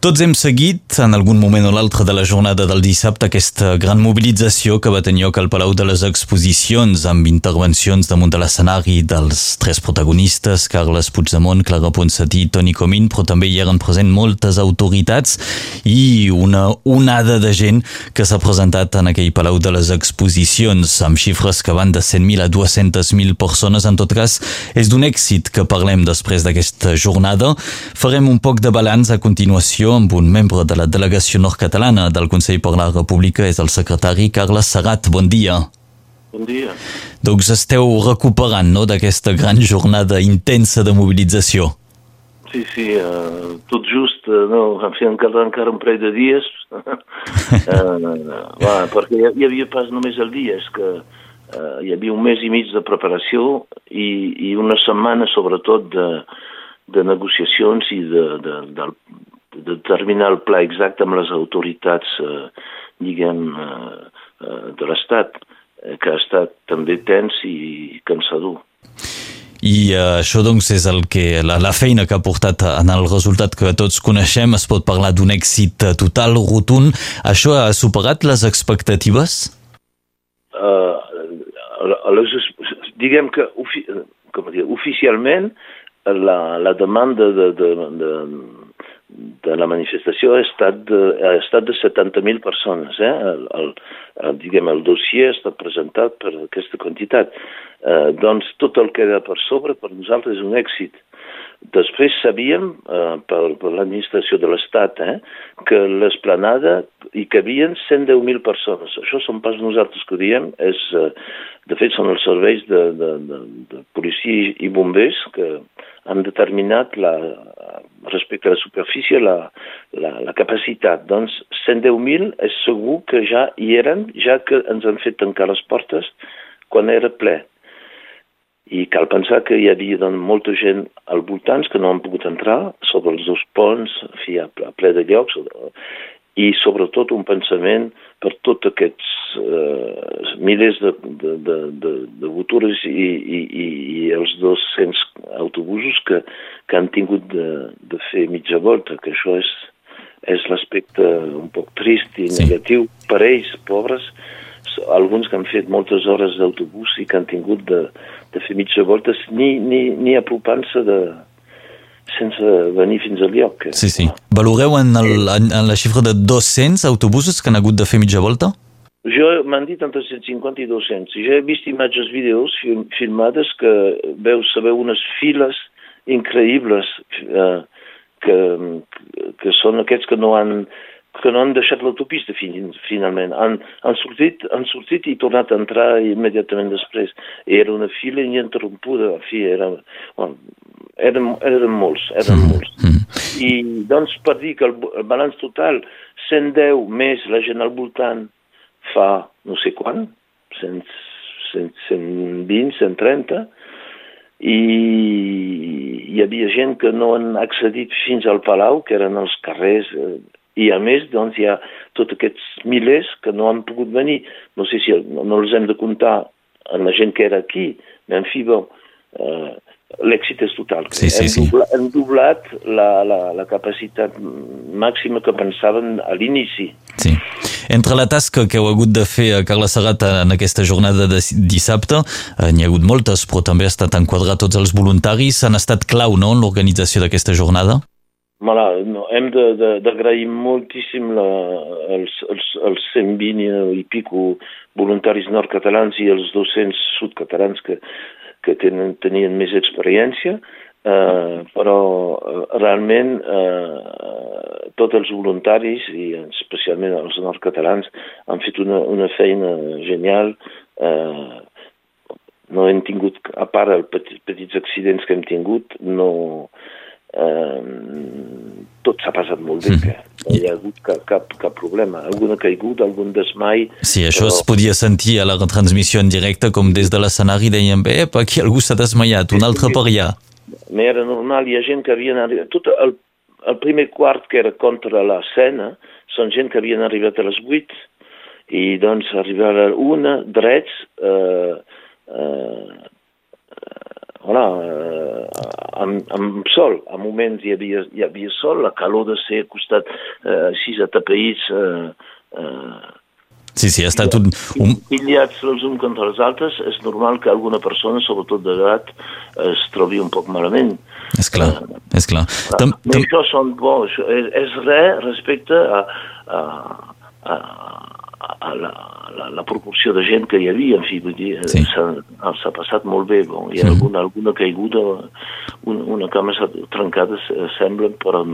Tots hem seguit, en algun moment o l'altre de la jornada del dissabte, aquesta gran mobilització que va tenir lloc al Palau de les Exposicions, amb intervencions damunt de l'escenari dels tres protagonistes, Carles Puigdemont, Clara Ponsatí i Toni Comín, però també hi eren present moltes autoritats i una onada de gent que s'ha presentat en aquell Palau de les Exposicions, amb xifres que van de 100.000 a 200.000 persones. En tot cas, és d'un èxit que parlem després d'aquesta jornada. Farem un poc de balanç a continuació amb un membre de la delegació nord-catalana del Consell per la República, és el secretari Carles Serrat. Bon dia. Bon dia. Doncs esteu recuperant no, d'aquesta gran jornada intensa de mobilització. Sí, sí, uh, tot just, uh, no, en fi, encara, encara un parell de dies, uh, va, perquè hi, hi havia pas només el dia, és que uh, hi havia un mes i mig de preparació i, i una setmana, sobretot, de, de negociacions i de, de, del, de determinar el pla exacte amb les autoritats, eh, diguem, eh, eh, de l'Estat, eh, que ha estat també tens i cansador. I uh, això doncs és el que la, la feina que ha portat en el resultat que tots coneixem, es pot parlar d'un èxit total, rotund. Això ha superat les expectatives? Uh, les, diguem que ofi, com dir, oficialment la, la demanda de, de, de, de la manifestació ha estat de, ha estat de 70.000 persones. Eh? El, el, el, diguem, el dossier ha estat presentat per aquesta quantitat. Eh, doncs tot el que era per sobre per nosaltres és un èxit. Després sabíem, eh, per, per l'administració de l'Estat, eh, que l'esplanada hi cabien 110.000 persones. Això són pas nosaltres que ho diem, és, eh, de fet són els serveis de, de, de, de policia i bombers que han determinat la, respecte a la superfície la, la, la capacitat. Doncs 110.000 és segur que ja hi eren, ja que ens han fet tancar les portes quan era ple. I cal pensar que hi havia doncs, molta gent al voltant que no han pogut entrar sobre els dos ponts, en fi, a ple de llocs, i sobretot un pensament per tots aquests eh, milers de, de, de, de, de botures i, i, i els 200 autobusos que, que han tingut de, de fer mitja volta, que això és, és l'aspecte un poc trist i sí. negatiu per ells, pobres, alguns que han fet moltes hores d'autobús i que han tingut de, de fer mitja volta ni, ni, ni apropant-se de, sense venir fins al lloc. Sí, sí. Valoreu en, el, en, en la xifra de 200 autobusos que han hagut de fer mitja volta? Jo m'han dit entre 150 i 200. I ja he vist imatges, vídeos film, filmades que veus, sabeu unes files increïbles eh, que, que són aquests que no han que no han deixat l'autopista fin, finalment. Han, han, sortit, han sortit i tornat a entrar immediatament després. Era una fila ininterrompuda, en fi, era, bueno, eren, eren molts, eren mm. molts. Mm. I doncs per dir que el, el balanç total, 110 més la gent al voltant fa no sé quan, 100, 100, 120, 130, i hi havia gent que no han accedit fins al Palau, que eren els carrers, eh, i a més doncs, hi ha tots aquests milers que no han pogut venir. No sé si no, no els hem de comptar en la gent que era aquí, però en fi, bon, eh, l'èxit és total. Sí, sí, hem, sí. Doblat, hem doblat la, la, la capacitat màxima que pensaven a l'inici. Sí. Entre la tasca que heu hagut de fer a Carles Serrat en aquesta jornada de dissabte, eh, n'hi ha hagut moltes, però també ha estat enquadrar tots els voluntaris. Han estat clau, no?, en l'organització d'aquesta jornada? Voilà, no, hem d'agrair moltíssim la, els, els, els 120 i pico voluntaris nord-catalans i els 200 sud-catalans que, que tenen, tenien més experiència, eh, però eh, realment eh, tots els voluntaris, i especialment els nord-catalans, han fet una, una feina genial. Eh, no hem tingut, a part els petits, petits accidents que hem tingut, no, eh, tot s'ha passat molt bé, que no hi ha hagut cap, cap, cap problema. Algun ha caigut, algun desmai... Sí, això però... es podia sentir a la retransmissió en directe, com des de l'escenari deien, bé, aquí algú s'ha desmaiat, un altre per allà. No era normal, hi ha gent que havien arribat... Tot el, el primer quart que era contra l'escena són gent que havien arribat a les 8 i doncs arribar a una, drets, eh, eh, voilà, eh, amb, amb sol, a moments hi havia, hi havia sol, la calor de ser costat eh, així atapeïts eh, eh, Sí, sí, ha estat un... un... Pillats els uns contra els altres, és normal que alguna persona, sobretot d'edat, es trobi un poc malament. És clar, uh, és clar. Tam, tam... Això són bons, és, és res respecte a, a, a la, la, la proporció de gent que hi havia, en fi, vull dir, sí. s'ha passat molt bé, bon, hi ha mm. alguna, alguna caiguda, una, una cama trencada sembla, però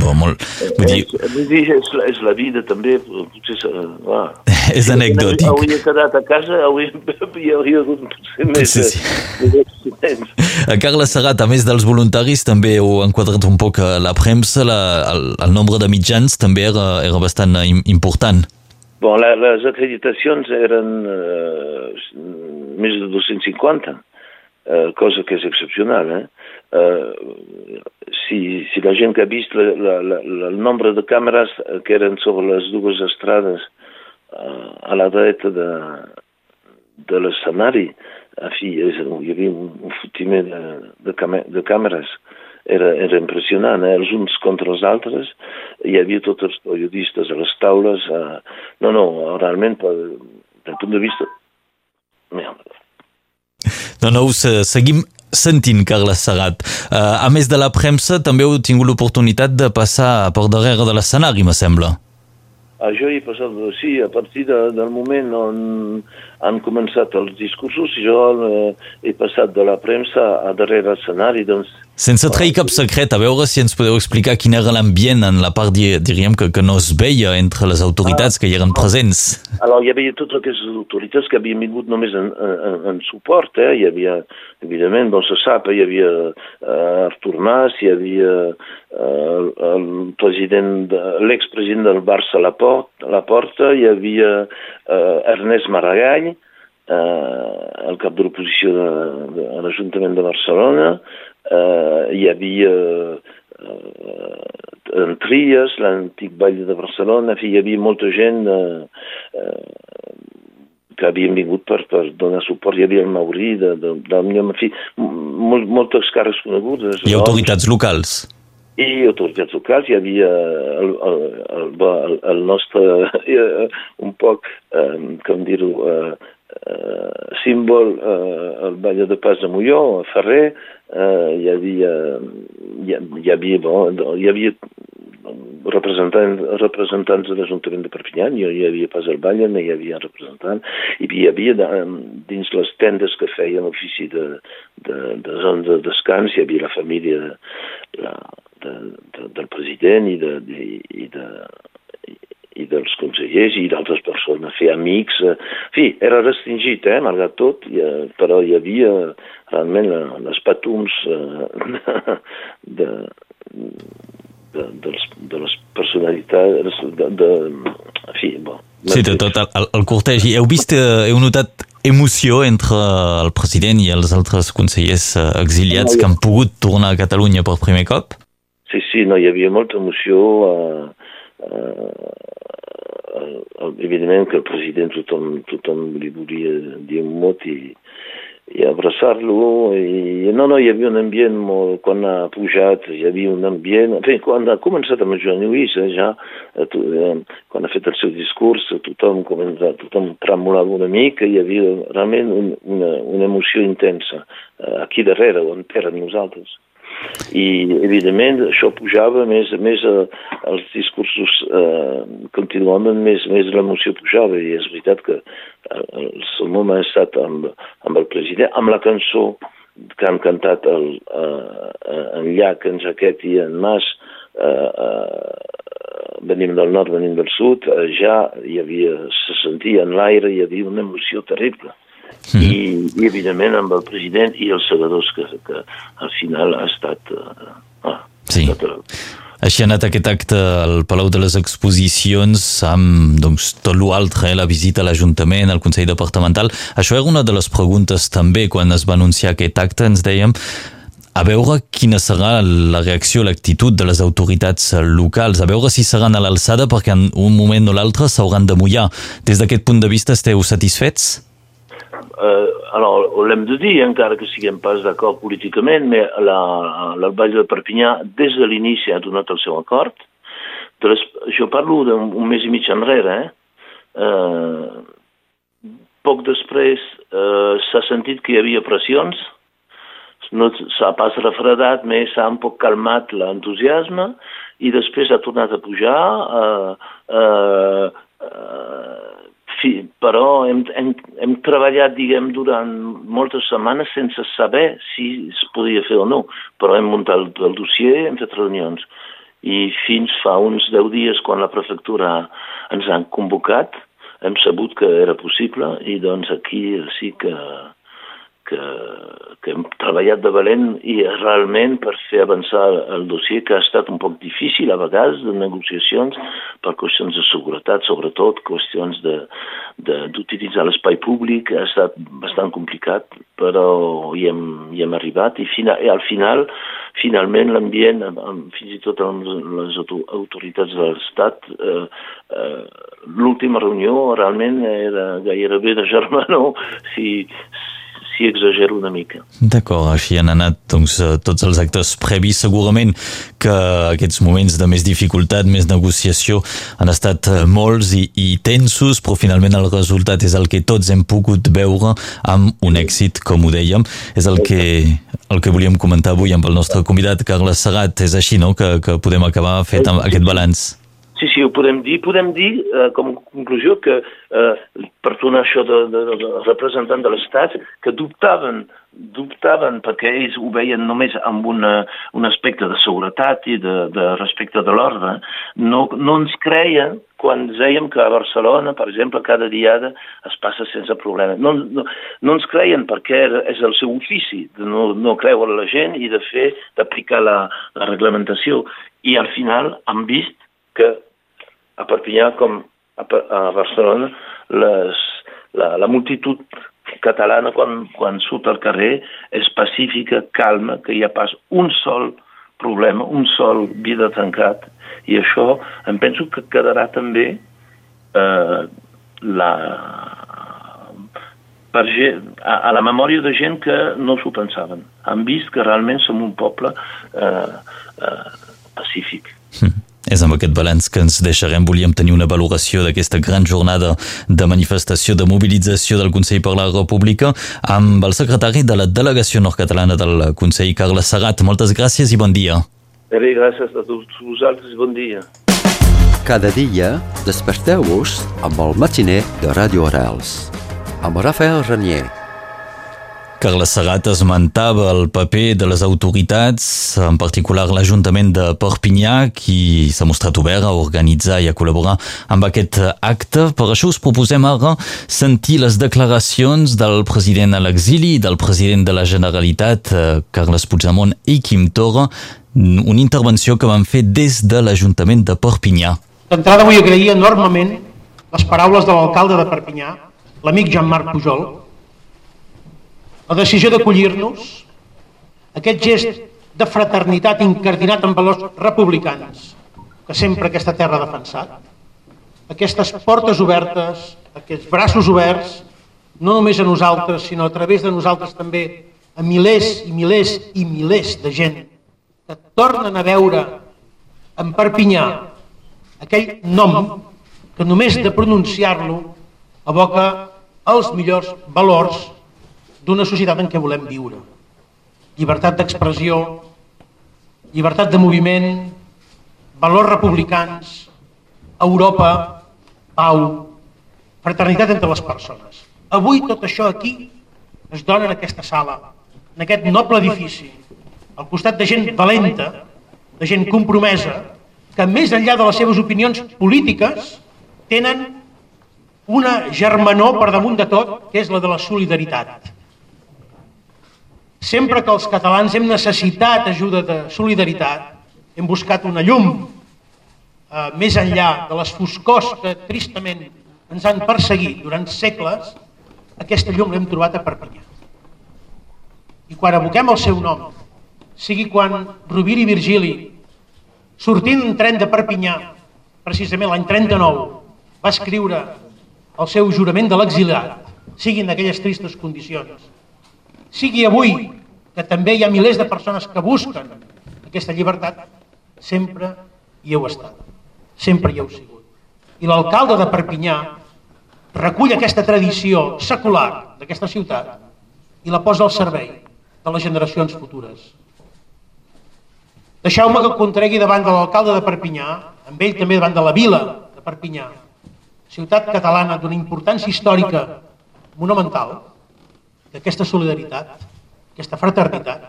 Bo, molt... Vull dir... Vull dir, és, la, és la vida també, potser... Va. és anecdòtic. Hauria quedat a casa, hauria, hi hauria hagut potser més, sí, sí. A Carles Serrat, a més dels voluntaris, també heu enquadrat un poc la premsa, la, el, el nombre de mitjans també era, era bastant important. Bon, la, les acreditacions eren uh, més de 250, uh, cosa que és excepcional, eh? Uh, si, si la gent que ha vist la, la, la, el nombre de càmeres que eren sobre les dues estrades uh, a la dreta de, de l'escenari, en fi, és, hi havia un, un fotiment de, de, càmer, de càmeres, era, era impressionant, eh? els uns contra els altres, hi havia tots els periodistes a les taules, uh, no, no, realment, per, del punt de vista... No, no, seguim sentint Carles Serrat. Uh, a més de la premsa, també heu tingut l'oportunitat de passar per darrere de l'escenari, me sembla. Ah, jo he passat, sí, a partir de, del moment on han començat els discursos, jo eh, he passat de la premsa a darrere l'escenari, doncs sense trair cap secret, a veure si ens podeu explicar quin era l'ambient en la part, diríem, que, que no es veia entre les autoritats ah, que hi eren presents. Alors, hi havia totes aquestes autoritats que havien vingut només en, en, en suport, eh? Hi havia, evidentment, doncs se sap, eh? hi havia uh, Artur Mas, hi havia uh, el president, l'expresident del Barça a la, port, la porta, hi havia uh, Ernest Maragall, uh, el cap de l'oposició de, de, a l'Ajuntament de Barcelona, eh, hi havia eh, en Trias, l'antic ball de Barcelona, en fi, hi havia molta gent eh, eh, que havien vingut per, per donar suport. Hi havia el Maurí, de, de, de, de en fi, molt, moltes cares conegudes. I autoritats locals. I autoritats locals, hi havia el, el, el, el, el nostre, un poc, eh, com dir-ho, eh, eh, símbol, eh, el Ball de Pas de Molló, a Ferrer, eh, hi havia, hi, hi havia, bon, hi havia representants, representants de l'Ajuntament de Perpinyà, jo hi havia pas al Ball, hi havia representant, i hi havia de, dins les tendes que feien l'ofici de, de, de zona de descans, hi havia la família de, la, de, de, del president i de, de, i de i dels consellers i d'altres persones, fer amics. Eh, en fi, era restringit, eh, malgrat tot, i, eh, però hi havia realment les patums eh, de, de, dels, de les personalitats, de, de, en fi, bon. Sí, de tot el, el cortegi. Heu vist, heu notat emoció entre el president i els altres consellers exiliats que han pogut tornar a Catalunya per primer cop? Sí, sí, no, hi havia molta emoció. Eh, evidentment que el president tothom, tothom li volia dir un mot i, i abraçar-lo i no, no, hi havia un ambient molt, quan ha pujat hi havia un ambient, en fi, quan ha començat amb Joan Lluís, eh, ja eh, eh, quan ha fet el seu discurs tothom, comença, tothom tremolava una mica hi havia realment un, una, una emoció intensa eh, aquí darrere on érem nosaltres i evidentment això pujava més a més eh, els discursos eh, continuaven més, més l'emoció pujava i és veritat que eh, el seu moment ha estat amb, amb el president, amb la cançó que han cantat el, eh, en Llach, en Jaquet i en Mas eh, eh, venim del nord, venim del sud, eh, ja hi havia, se sentia en l'aire, hi havia una emoció terrible. Mm. I, i evidentment amb el president i els segadors que, que al final ha estat... Uh, ah, sí. Ha estat, uh, així ha anat aquest acte al Palau de les Exposicions amb doncs, tot l'altre, eh, la visita a l'Ajuntament, al Consell Departamental. Això era una de les preguntes també quan es va anunciar aquest acte, ens dèiem a veure quina serà la reacció, l'actitud de les autoritats locals, a veure si seran a l'alçada perquè en un moment o l'altre s'hauran de mullar. Des d'aquest punt de vista esteu satisfets? Uh, alors, l'hem de dir, encara que siguem pas d'acord políticament, però l'Alball de Perpinyà des de l'inici ha donat el seu acord. Les, jo parlo d'un mes i mig enrere, eh? eh poc després eh, s'ha sentit que hi havia pressions, no s'ha pas refredat, més s'ha un poc calmat l'entusiasme i després ha tornat a pujar. Eh, eh, eh, fi, però hem, hem, hem treballat, diguem, durant moltes setmanes sense saber si es podia fer o no, però hem muntat el, el dossier, hem fet reunions. I fins fa uns 10 dies quan la prefectura ens han convocat hem sabut que era possible i doncs aquí sí que que, que hem treballat de valent i realment per fer avançar el dossier que ha estat un poc difícil a vegades de negociacions per qüestions de seguretat, sobretot qüestions d'utilitzar l'espai públic, ha estat bastant complicat, però hi hem, hi hem arribat i, fina, i al final, finalment l'ambient, fins i tot amb les autoritats de l'Estat, eh, eh, l'última reunió realment era gairebé de germanor si, si exagero una mica. D'acord, així han anat doncs, eh, tots els actes previs. Segurament que aquests moments de més dificultat, més negociació, han estat eh, molts i, i tensos, però finalment el resultat és el que tots hem pogut veure amb un èxit, com ho dèiem. És el que, el que volíem comentar avui amb el nostre convidat, Carles Serrat. És així, no?, que, que podem acabar fet aquest balanç. Sí, sí, ho podem dir. Podem dir, eh, com a conclusió, que eh, per tornar això de, de, de, representant de l'Estat, que dubtaven, dubtaven perquè ells ho veien només amb una, un aspecte de seguretat i de, de respecte de l'ordre. No, no ens creien quan dèiem que a Barcelona, per exemple, cada diada es passa sense problema. No, no, no ens creien perquè és el seu ofici, de no, no creure la gent i de fer, d'aplicar la, la reglamentació. I al final han vist que a Perpinyà com a, a Barcelona les, la, la multitud catalana quan, quan surt al carrer és pacífica, calma, que hi ha pas un sol problema, un sol vida tancat i això em penso que quedarà també eh, la, per gent, a, a la memòria de gent que no s'ho pensaven. Han vist que realment som un poble eh, eh, pacífic. Mm. És amb aquest balanç que ens deixarem. Volíem tenir una valoració d'aquesta gran jornada de manifestació, de mobilització del Consell per la República amb el secretari de la Delegació Nord-Catalana del Consell, Carles Serrat. Moltes gràcies i bon dia. Bé, gràcies a tots vosaltres i bon dia. Cada dia desperteu-vos amb el matiner de Ràdio Orals. Amb Rafael Carles Serrat esmentava el paper de les autoritats, en particular l'Ajuntament de Perpinyà, qui s'ha mostrat obert a organitzar i a col·laborar amb aquest acte. Per això us proposem ara sentir les declaracions del president a l'exili del president de la Generalitat, eh, Carles Puigdemont i Quim Torra, una intervenció que van fer des de l'Ajuntament de Perpinyà. D'entrada vull agrair enormement les paraules de l'alcalde de Perpinyà, l'amic Jean-Marc Pujol, la decisió d'acollir-nos, aquest gest de fraternitat incardinat en valors republicans que sempre aquesta terra ha defensat, aquestes portes obertes, aquests braços oberts, no només a nosaltres, sinó a través de nosaltres també a milers i milers i milers de gent que tornen a veure en Perpinyà aquell nom que només de pronunciar-lo evoca els millors valors d'una societat en què volem viure. Llibertat d'expressió, llibertat de moviment, valors republicans, Europa, pau, fraternitat entre les persones. Avui tot això aquí es dona en aquesta sala, en aquest noble edifici, al costat de gent valenta, de gent compromesa, que més enllà de les seves opinions polítiques tenen una germanor per damunt de tot, que és la de la solidaritat. Sempre que els catalans hem necessitat ajuda de solidaritat, hem buscat una llum eh, més enllà de les foscors que tristament ens han perseguit durant segles, aquesta llum l'hem trobat a Perpinyà. I quan aboquem el seu nom, sigui quan Rovira i Virgili, sortint d'un tren de Perpinyà, precisament l'any 39, va escriure el seu jurament de l'exiliat, siguin aquelles tristes condicions. Sigui avui, que també hi ha milers de persones que busquen aquesta llibertat, sempre hi heu estat, sempre hi heu sigut. I l'alcalde de Perpinyà recull aquesta tradició secular d'aquesta ciutat i la posa al servei de les generacions futures. Deixeu-me que contregui davant de l'alcalde de Perpinyà, amb ell també davant de la vila de Perpinyà, ciutat catalana d'una importància històrica monumental, d'aquesta solidaritat, aquesta fraternitat,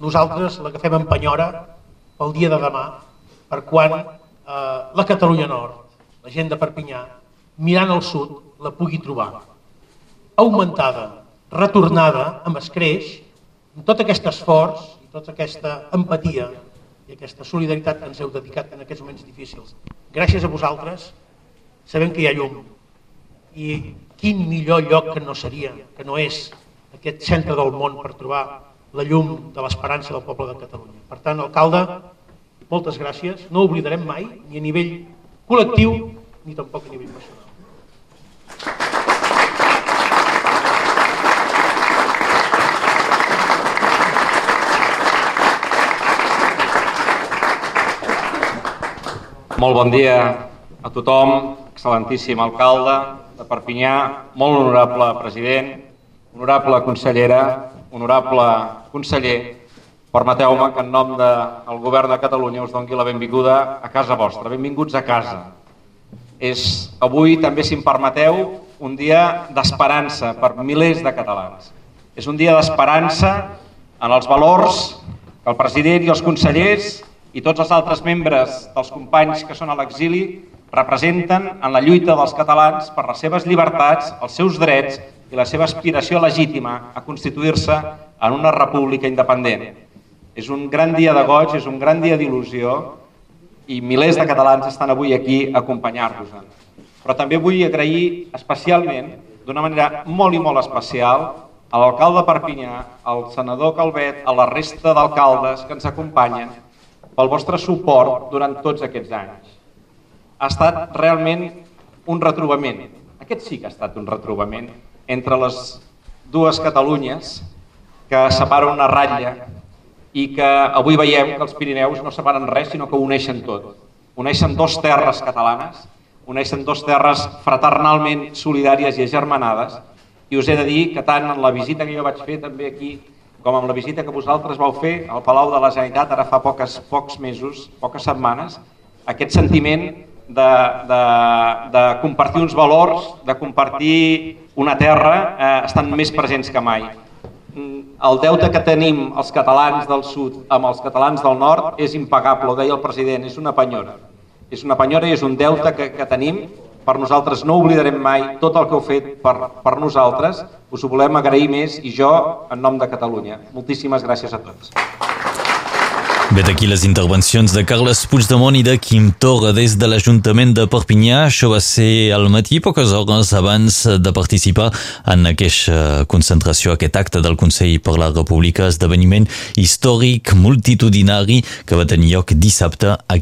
nosaltres la que fem en penyora pel dia de demà, per quan eh, la Catalunya Nord, la gent de Perpinyà, mirant al sud, la pugui trobar. Augmentada, retornada, amb escreix, amb tot aquest esforç i tota aquesta empatia i aquesta solidaritat que ens heu dedicat en aquests moments difícils. Gràcies a vosaltres sabem que hi ha llum i quin millor lloc que no seria, que no és aquest centre del món per trobar la llum de l'esperança del poble de Catalunya. Per tant, alcalde, moltes gràcies. No oblidarem mai, ni a nivell col·lectiu, ni tampoc a nivell personal. Molt bon dia a tothom, excel·lentíssim alcalde de Perpinyà, molt honorable president, honorable consellera, honorable conseller, permeteu-me que en nom del govern de Catalunya us doni la benvinguda a casa vostra. Benvinguts a casa. És avui, també si em permeteu, un dia d'esperança per milers de catalans. És un dia d'esperança en els valors que el president i els consellers i tots els altres membres dels companys que són a l'exili representen en la lluita dels catalans per les seves llibertats, els seus drets i la seva aspiració legítima a constituir-se en una república independent. És un gran dia de goig, és un gran dia d'il·lusió i milers de catalans estan avui aquí a acompanyar-vos. Però també vull agrair especialment, d'una manera molt i molt especial, a l'alcalde Perpinyà, al senador Calvet, a la resta d'alcaldes que ens acompanyen pel vostre suport durant tots aquests anys. Ha estat realment un retrobament, aquest sí que ha estat un retrobament, entre les dues Catalunyes que separen una ratlla i que avui veiem que els Pirineus no separen res, sinó que uneixen tot. Uneixen dos terres catalanes, uneixen dos terres fraternalment solidàries i agermanades, i us he de dir que tant en la visita que jo vaig fer també aquí com amb la visita que vosaltres vau fer al Palau de la Generalitat ara fa poques, pocs mesos, poques setmanes, aquest sentiment de, de, de compartir uns valors, de compartir una terra, eh, estan més presents que mai. Mm, el deute que tenim els catalans del sud amb els catalans del nord és impagable, ho deia el president, és una penyora. És una penyora i és un deute que, que tenim per nosaltres no oblidarem mai tot el que heu fet per, per nosaltres, us ho volem agrair més i jo en nom de Catalunya. Moltíssimes gràcies a tots. Vet aquí les intervencions de Carles Puigdemont i de Quim Torra des de l'Ajuntament de Perpinyà. Això va ser al matí, poques hores abans de participar en aquesta concentració, aquest acte del Consell per la República, esdeveniment històric multitudinari que va tenir lloc dissabte a